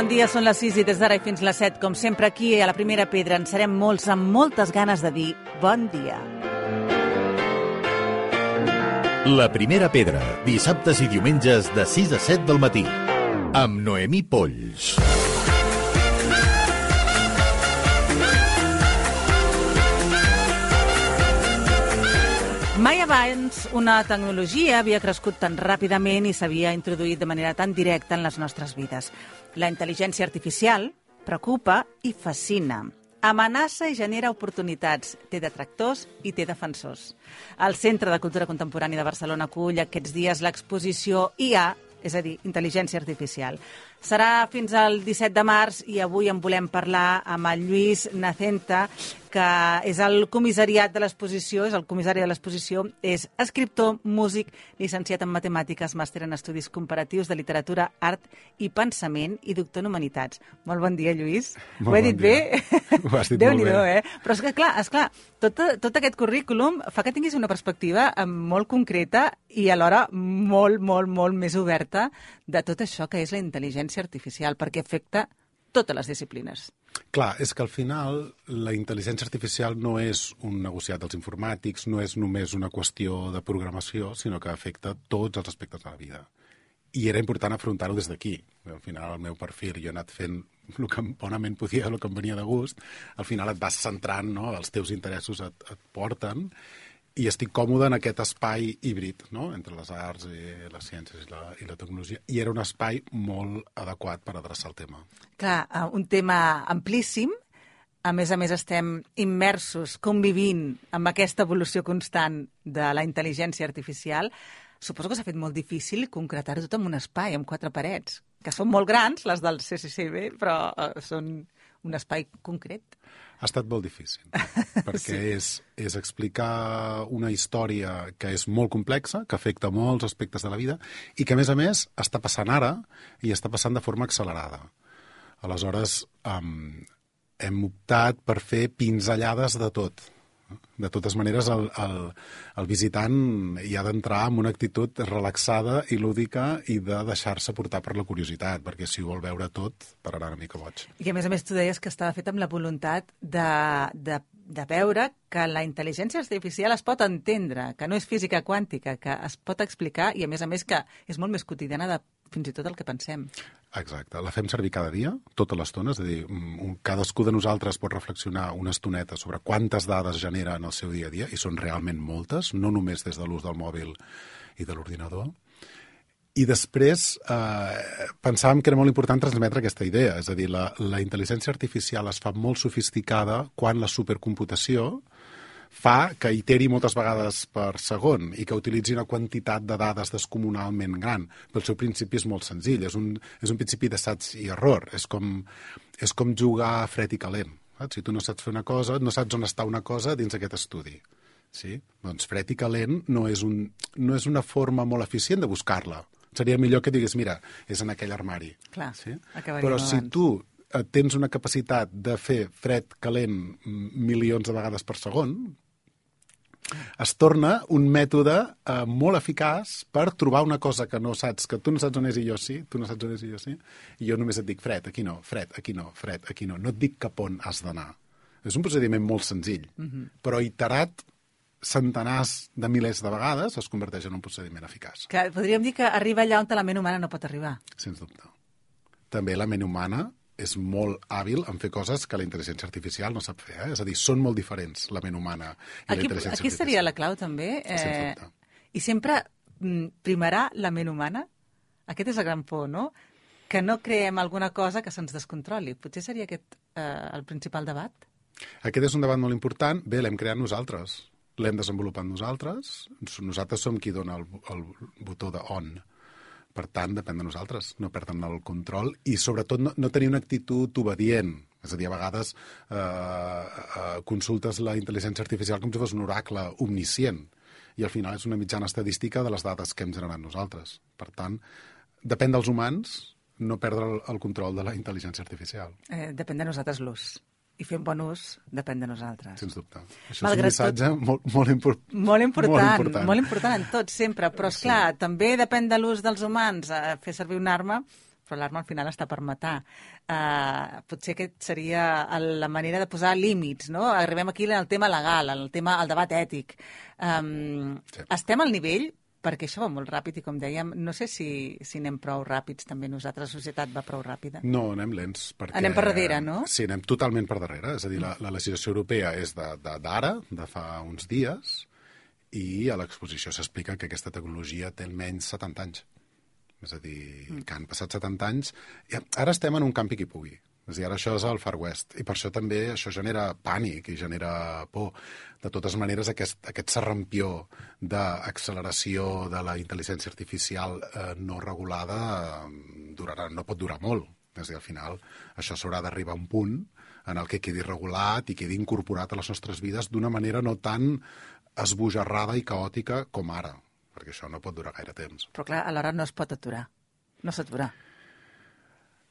Bon dia, són les 6 i des d'ara i fins les 7. Com sempre aquí a la Primera Pedra en serem molts amb moltes ganes de dir bon dia. La Primera Pedra, dissabtes i diumenges de 6 a 7 del matí. Amb Noemí Polls. Mai abans una tecnologia havia crescut tan ràpidament i s'havia introduït de manera tan directa en les nostres vides. La intel·ligència artificial preocupa i fascina. Amenaça i genera oportunitats. Té detractors i té defensors. El Centre de Cultura Contemporània de Barcelona acull aquests dies l'exposició IA, és a dir, intel·ligència artificial. Serà fins al 17 de març i avui en volem parlar amb el Lluís Nacenta, que és el comissariat de l'exposició, és el comissari de l'exposició, és escriptor, músic, llicenciat en matemàtiques, màster en estudis comparatius de literatura, art i pensament i doctor en humanitats. Molt bon dia, Lluís. Molt Ho he bon dit dia. bé? Ho has dit déu molt bé. eh? Però és que, clar, és clar tot, tot aquest currículum fa que tinguis una perspectiva eh, molt concreta i alhora molt, molt, molt més oberta de tot això que és la intel·ligència artificial, perquè afecta totes les disciplines. Clar, és que al final la intel·ligència artificial no és un negociat dels informàtics, no és només una qüestió de programació, sinó que afecta tots els aspectes de la vida. I era important afrontar-ho des d'aquí. Al final, el meu perfil, jo he anat fent el que bonament podia, el que em venia de gust. Al final et vas centrant, no? els teus interessos et, et porten, i estic còmode en aquest espai híbrid, no? entre les arts i les ciències i la, i la tecnologia, i era un espai molt adequat per adreçar el tema. Clar, eh, un tema amplíssim, a més a més estem immersos, convivint amb aquesta evolució constant de la intel·ligència artificial, suposo que s'ha fet molt difícil concretar-ho tot en un espai, amb quatre parets, que són molt grans, les del CCCB, però eh, són un espai concret. Ha estat molt difícil, perquè sí. és, és explicar una història que és molt complexa, que afecta molts aspectes de la vida, i que, a més a més, està passant ara i està passant de forma accelerada. Aleshores, um, hem optat per fer pinzellades de tot. De totes maneres, el, el, el visitant hi ha d'entrar amb una actitud relaxada i lúdica i de deixar-se portar per la curiositat, perquè si ho vol veure tot, pararà una mica boig. I a més a més tu deies que estava fet amb la voluntat de, de, de veure que la intel·ligència artificial es pot entendre, que no és física quàntica, que es pot explicar i a més a més que és molt més quotidiana de fins i tot el que pensem. Exacte. La fem servir cada dia, tota l'estona, és a dir, un- cadascú de nosaltres pot reflexionar una estoneta sobre quantes dades genera en el seu dia a dia, i són realment moltes, no només des de l'ús del mòbil i de l'ordinador. I després eh, pensàvem que era molt important transmetre aquesta idea, és a dir, la, la intel·ligència artificial es fa molt sofisticada quan la supercomputació fa que iteri moltes vegades per segon i que utilitzi una quantitat de dades descomunalment gran. Però el seu principi és molt senzill, és un, és un principi d'assaig i error, és com, és com jugar a fred i calent. Saps? Si tu no saps fer una cosa, no saps on està una cosa dins aquest estudi. Sí? Doncs fred i calent no és, un, no és una forma molt eficient de buscar-la. Seria millor que digués, mira, és en aquell armari. Clar, Sí? Però si abans. tu eh, tens una capacitat de fer fred, calent, mm, milions de vegades per segon, es torna un mètode eh, molt eficaç per trobar una cosa que no saps, que tu no saps on és i jo sí, tu no saps on és i jo sí, i jo només et dic fred, aquí no, fred, aquí no, fred, aquí no. No et dic cap on has d'anar. És un procediment molt senzill, però iterat centenars de milers de vegades es converteix en un procediment eficaç. Que podríem dir que arriba allà on la ment humana no pot arribar. Sens dubte. També la ment humana és molt hàbil en fer coses que la intel·ligència artificial no sap fer. Eh? És a dir, són molt diferents la ment humana i la Aquí, intel·ligència aquí artificial. seria la clau, també. Eh. I sempre mm, primarà la ment humana? Aquest és el gran por, no? Que no creem alguna cosa que se'ns descontroli. Potser seria aquest eh, el principal debat? Aquest és un debat molt important. Bé, l'hem creat nosaltres. L'hem desenvolupat nosaltres. Nosaltres som qui dona el, el botó de on. Per tant, depèn de nosaltres, no perdre el control i, sobretot, no, no tenir una actitud obedient. És a dir, a vegades eh, eh, consultes la intel·ligència artificial com si fos un oracle omniscient i al final és una mitjana estadística de les dades que hem generat nosaltres. Per tant, depèn dels humans no perdre el, el control de la intel·ligència artificial, Eh, depèn de nosaltres l'ús. I un bon ús depèn de nosaltres. sens dubte. Això Malgrat és un missatge molt, molt, impor Molt important, molt important. molt important en tot, sempre. Però, és clar també depèn de l'ús dels humans. Eh, fer servir una arma però l'arma al final està per matar. Uh, potser aquest seria la manera de posar límits, no? Arribem aquí al tema legal, al tema, al debat ètic. Um, sí. Estem al nivell perquè això va molt ràpid i, com dèiem, no sé si, si anem prou ràpids també nosaltres, la societat va prou ràpida. No, anem lents. Perquè... Anem per darrere, no? Sí, anem totalment per darrere. És a dir, la, la legislació europea és d'ara, de, de, de fa uns dies, i a l'exposició s'explica que aquesta tecnologia té almenys 70 anys. És a dir, mm. que han passat 70 anys... I ara estem en un campi qui pugui. És dir, ara això és el Far West. I per això també això genera pànic i genera por. De totes maneres, aquest, aquest serrampió d'acceleració de la intel·ligència artificial eh, no regulada eh, durarà, no pot durar molt. És dir, al final això s'haurà d'arribar a un punt en el que quedi regulat i quedi incorporat a les nostres vides d'una manera no tan esbojarrada i caòtica com ara, perquè això no pot durar gaire temps. Però clar, alhora no es pot aturar. No s'atura.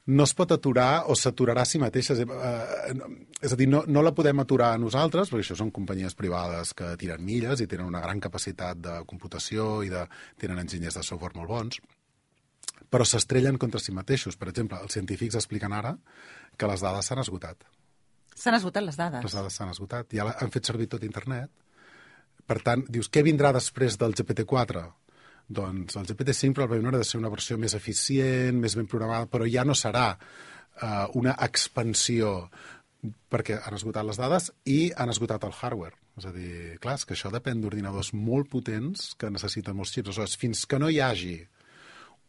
No es pot aturar o s'aturarà a si mateixa. És, eh, és a dir, no, no la podem aturar a nosaltres, perquè això són companyies privades que tiren milles i tenen una gran capacitat de computació i de, tenen enginyers de software molt bons, però s'estrellen contra si mateixos. Per exemple, els científics expliquen ara que les dades s'han esgotat. S'han esgotat les dades? Les dades s'han esgotat. Ja han fet servir tot internet per tant, dius, què vindrà després del GPT-4? Doncs el GPT-5 probablement haurà de ser una versió més eficient, més ben programada, però ja no serà uh, una expansió perquè han esgotat les dades i han esgotat el hardware. És a dir, clar, és que això depèn d'ordinadors molt potents que necessiten molts xips. Aleshores, fins que no hi hagi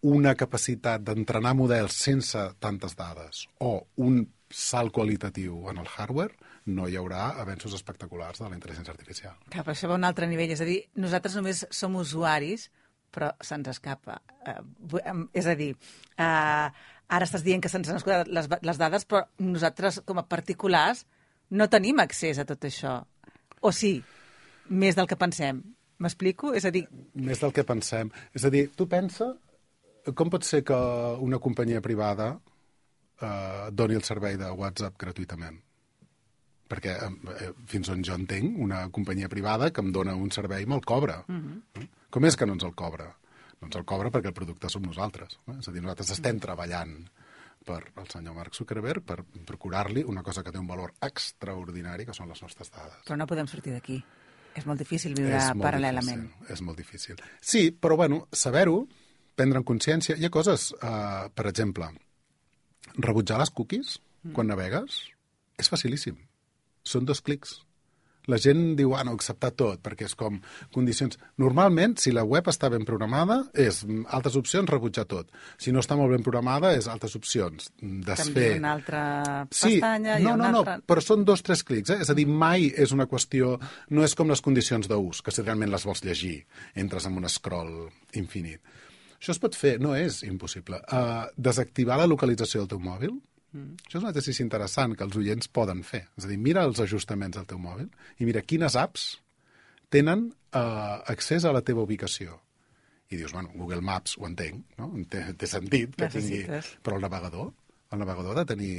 una capacitat d'entrenar models sense tantes dades o un salt qualitatiu en el hardware, no hi haurà avenços espectaculars de la intel·ligència artificial. Clar, però això va a un altre nivell. És a dir, nosaltres només som usuaris, però se'ns escapa. Uh, és a dir, uh, ara estàs dient que se'ns han escoltat les, les dades, però nosaltres, com a particulars, no tenim accés a tot això. O sí, més del que pensem. M'explico? És a dir... Més del que pensem. És a dir, tu pensa com pot ser que una companyia privada eh, doni el servei de WhatsApp gratuïtament? perquè eh, fins on jo entenc, una companyia privada que em dona un servei me'l cobra. Uh mhm. -huh. Com és que no ens el cobra? No ens el cobra perquè el producte som nosaltres. Eh? És a dir, nosaltres estem mhm. treballant per el senyor Mark Zuckerberg per procurar-li una cosa que té un valor extraordinari, que són les nostres dades. Però no podem sortir d'aquí. És molt difícil viure és paral·lelament. Difícil, és molt difícil. Sí, però bueno, saber-ho, prendre en consciència... Hi ha coses, eh, per exemple, rebutjar les cookies mm. quan navegues és facilíssim són dos clics. La gent diu, ah, no, acceptar tot, perquè és com condicions... Normalment, si la web està ben programada, és altres opcions, rebutjar tot. Si no està molt ben programada, és altres opcions, desfer... Canviar una altra pestanya sí, no, i una no, altra... no, però són dos, tres clics, eh? És a dir, mai és una qüestió... No és com les condicions d'ús, que si realment les vols llegir, entres en un scroll infinit. Això es pot fer, no és impossible. Uh, desactivar la localització del teu mòbil, Mm. Això és un exercici interessant que els oients poden fer. És a dir, mira els ajustaments del teu mòbil i mira quines apps tenen eh, accés a la teva ubicació. I dius, bueno, Google Maps ho entenc, no? té, té sentit que tingui... Però el navegador, el navegador ha de tenir...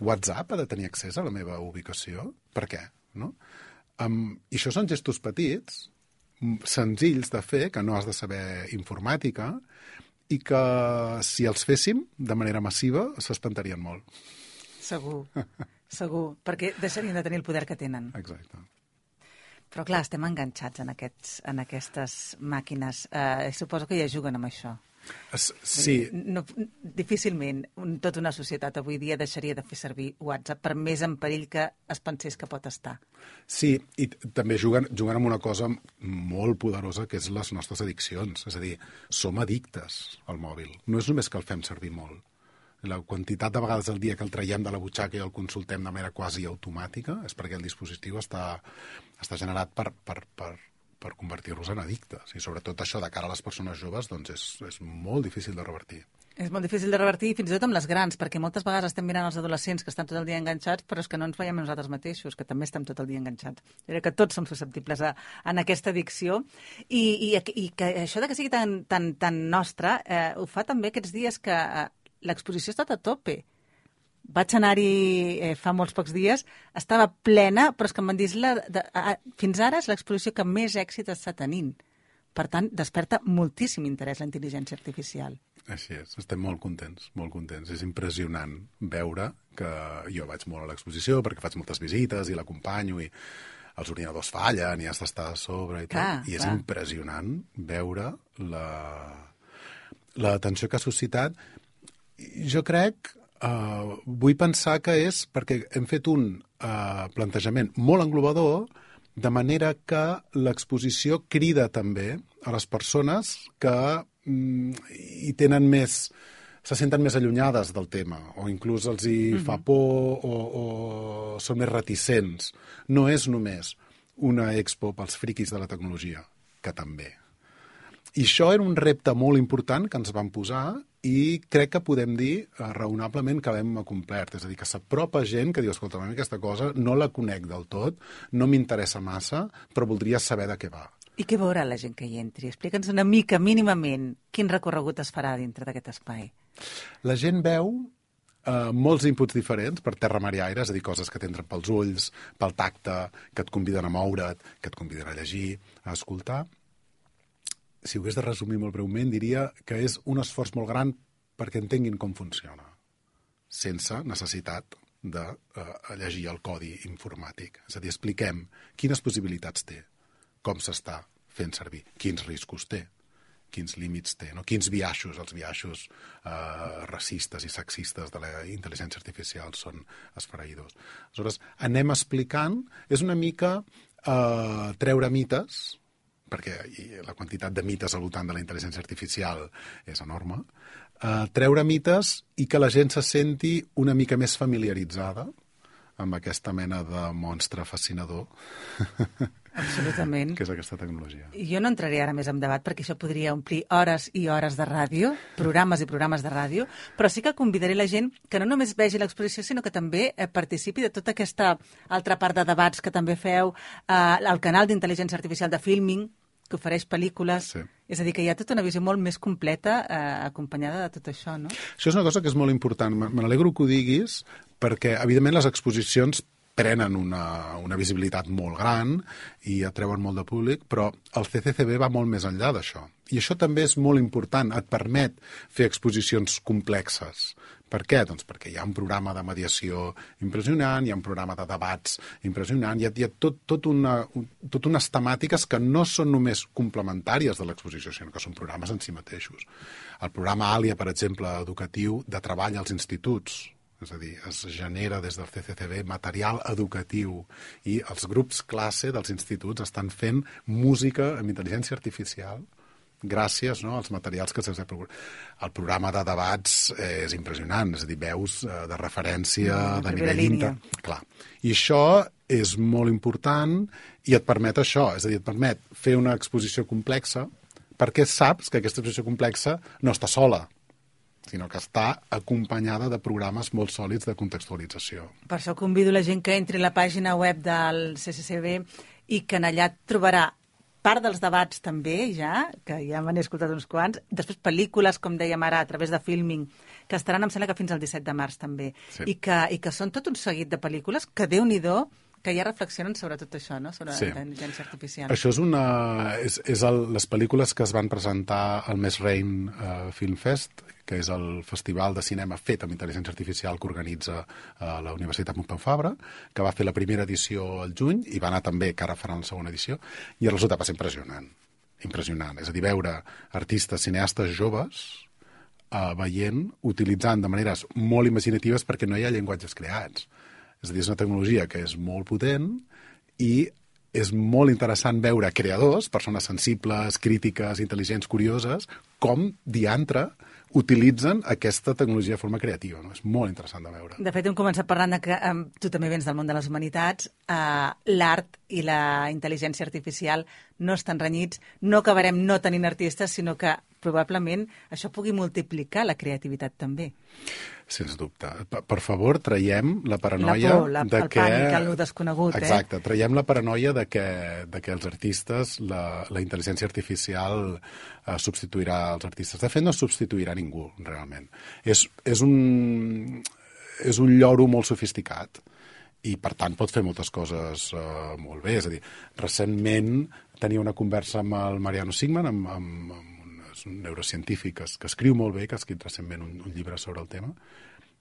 WhatsApp ha de tenir accés a la meva ubicació? Per què? No? Um, I això són gestos petits, senzills de fer, que no has de saber informàtica, i que si els féssim de manera massiva s'espantarien molt. Segur, segur, perquè deixarien de tenir el poder que tenen. Exacte. Però clar, estem enganxats en, aquests, en aquestes màquines. Eh, suposo que ja juguen amb això. Sí. No, difícilment tota una societat avui dia deixaria de fer servir WhatsApp per més en perill que es pensés que pot estar. Sí, i també juguen, juguen amb una cosa molt poderosa que és les nostres addiccions. És a dir, som addictes al mòbil. No és només que el fem servir molt. La quantitat de vegades al dia que el traiem de la butxaca i el consultem de manera quasi automàtica és perquè el dispositiu està, està generat per, per, per, per convertir-los en addictes. I sobretot això de cara a les persones joves doncs és, és molt difícil de revertir. És molt difícil de revertir, fins i tot amb les grans, perquè moltes vegades estem mirant els adolescents que estan tot el dia enganxats, però és que no ens veiem nosaltres mateixos, que també estem tot el dia enganxats. Crec que tots som susceptibles a, a aquesta addicció i, i, i que això de que sigui tan, tan, tan nostra eh, ho fa també aquests dies que eh, l'exposició ha estat a tope vaig anar-hi eh, fa molts pocs dies, estava plena, però és que em van dir, la, de, a, fins ara és l'exposició que més èxit està tenint. Per tant, desperta moltíssim interès la intel·ligència artificial. Així és, estem molt contents, molt contents. És impressionant veure que jo vaig molt a l'exposició perquè faig moltes visites i l'acompanyo i els ordinadors fallen i has d'estar a sobre i Clar, tal. I és clar. impressionant veure la l'atenció que ha suscitat. Jo crec, eh, vull pensar que és perquè hem fet un eh, plantejament molt englobador de manera que l'exposició crida també a les persones que mm, hi tenen més se senten més allunyades del tema o inclús els hi fa por o, o són més reticents. No és només una expo pels friquis de la tecnologia, que també. I això era un repte molt important que ens vam posar i crec que podem dir eh, raonablement que l'hem complert. És a dir, que s'apropa gent que diu, escolta, aquesta cosa no la conec del tot, no m'interessa massa, però voldria saber de què va. I què veurà la gent que hi entri? Explica'ns una mica, mínimament, quin recorregut es farà dintre d'aquest espai. La gent veu eh, molts inputs diferents per terra, mar i aire, és a dir, coses que t'entren pels ulls, pel tacte, que et conviden a moure't, que et conviden a llegir, a escoltar. Si ho hagués de resumir molt breument, diria que és un esforç molt gran perquè entenguin com funciona, sense necessitat de eh, llegir el codi informàtic. És a dir, expliquem quines possibilitats té, com s'està fent servir, quins riscos té, quins límits té, no? quins biaixos, els biaixos eh, racistes i sexistes de la intel·ligència artificial són esfereïdors. Aleshores, anem explicant, és una mica eh, treure mites, perquè la quantitat de mites al voltant de la intel·ligència artificial és enorme, eh, treure mites i que la gent se senti una mica més familiaritzada amb aquesta mena de monstre fascinador Absolutament. que és aquesta tecnologia. Jo no entraré ara més en debat perquè això podria omplir hores i hores de ràdio, programes i programes de ràdio, però sí que convidaré la gent que no només vegi l'exposició, sinó que també eh, participi de tota aquesta altra part de debats que també feu eh, al canal d'intel·ligència artificial de Filming, que ofereix pel·lícules. Sí. És a dir, que hi ha tota una visió molt més completa eh, acompanyada de tot això, no? Això és una cosa que és molt important. Me n'alegro que ho diguis, perquè, evidentment, les exposicions prenen una, una visibilitat molt gran i atreuen molt de públic, però el CCCB va molt més enllà d'això. I això també és molt important, et permet fer exposicions complexes. Per què? Doncs perquè hi ha un programa de mediació impressionant, hi ha un programa de debats impressionant, hi ha, hi ha tot, tot, una, un, tot unes temàtiques que no són només complementàries de l'exposició, sinó que són programes en si mateixos. El programa ALIA, per exemple, educatiu, de treball als instituts, és a dir, es genera des del CCCB material educatiu i els grups classe dels instituts estan fent música amb intel·ligència artificial gràcies no, als materials que se'ls ha procurat. El programa de debats eh, és impressionant, és a dir, veus eh, de referència Mm, de nivell inter... Clar. I això és molt important i et permet això, és a dir, et permet fer una exposició complexa perquè saps que aquesta exposició complexa no està sola, sinó que està acompanyada de programes molt sòlids de contextualització. Per això convido la gent que entri a la pàgina web del CCCB i que en allà trobarà part dels debats també, ja, que ja me n'he escoltat uns quants, després pel·lícules, com dèiem ara, a través de Filming, que estaran, em sembla que fins al 17 de març també, Sí. I, que, i que són tot un seguit de pel·lícules que, déu nhi que ja reflexionen sobre tot això, no? sobre Sí. la intel·ligència artificial. Això és una... És, és el, les pel·lícules que es van presentar al Més Rain uh, Film Fest, que és el festival de cinema fet amb intel·ligència artificial que organitza uh, la Universitat Pompeu Fabra, que va fer la primera edició al juny i va anar també, que ara faran la segona edició, i el resultat va ser impressionant. Impressionant. És a dir, veure artistes, cineastes joves uh, veient, utilitzant de maneres molt imaginatives perquè no hi ha llenguatges creats. És a dir, és una tecnologia que és molt potent i és molt interessant veure creadors, persones sensibles, crítiques, intel·ligents, curioses, com diantre utilitzen aquesta tecnologia de forma creativa. No? És molt interessant de veure. De fet, hem començat parlant de que um, tu també vens del món de les humanitats, uh, l'art i la intel·ligència artificial no estan renyits, no acabarem no tenint artistes, sinó que probablement això pugui multiplicar la creativitat també. Sens dubte. Per, per favor, traiem la paranoia La por, la- de el que... pànic, el desconegut, eh? Exacte, traiem la paranoia de que, de que els artistes, la, la intel·ligència artificial eh, substituirà els artistes. De fet, no substituirà ningú, realment. És, és, un, és un lloro molt sofisticat i per tant pot fer moltes coses uh, molt bé. És a dir, recentment tenia una conversa amb el Mariano Sigman, amb, amb, amb neurocientífic que, que escriu molt bé, que ha escrit recentment un, un llibre sobre el tema,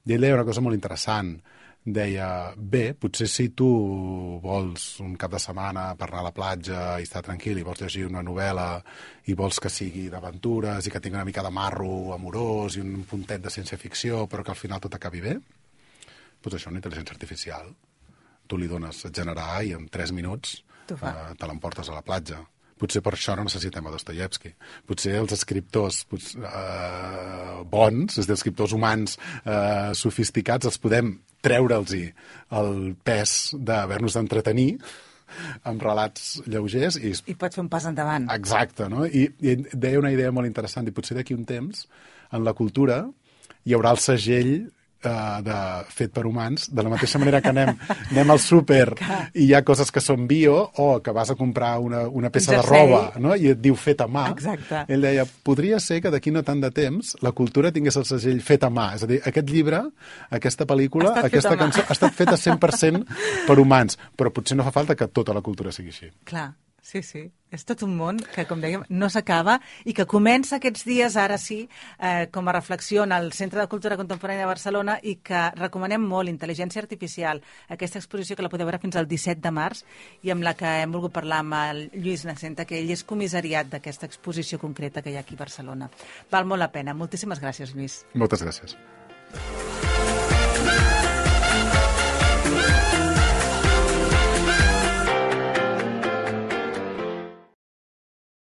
i ell deia una cosa molt interessant. Deia, bé, potser si tu vols un cap de setmana per anar a la platja i estar tranquil i vols llegir una novel·la i vols que sigui d'aventures i que tingui una mica de marro amorós i un puntet de ciència-ficció però que al final tot acabi bé, doncs això és una intel·ligència artificial tu li dones a generar i en 3 minuts eh, te l'emportes a la platja. Potser per això no necessitem a Dostoyevsky. Potser els escriptors potser, eh, bons, els escriptors humans eh, sofisticats, els podem treure'ls el pes d'haver-nos d'entretenir amb relats lleugers. I... I pots fer un pas endavant. Exacte, no? I, I deia una idea molt interessant, i potser d'aquí un temps, en la cultura, hi haurà el segell uh, de, fet per humans, de la mateixa manera que anem, anem al súper i hi ha coses que són bio o que vas a comprar una, una peça de roba no? i et diu fet a mà. Exacte. Ell deia, podria ser que d'aquí no tant de temps la cultura tingués el segell fet a mà. És a dir, aquest llibre, aquesta pel·lícula, aquesta cançó ha estat feta 100% per humans, però potser no fa falta que tota la cultura sigui així. Clar. Sí, sí. És tot un món que, com dèiem, no s'acaba i que comença aquests dies, ara sí, eh, com a reflexió en el Centre de Cultura Contemporània de Barcelona i que recomanem molt, Intel·ligència Artificial, aquesta exposició que la podeu veure fins al 17 de març i amb la que hem volgut parlar amb el Lluís Nacenta, que ell és comissariat d'aquesta exposició concreta que hi ha aquí a Barcelona. Val molt la pena. Moltíssimes gràcies, Lluís. Moltes gràcies.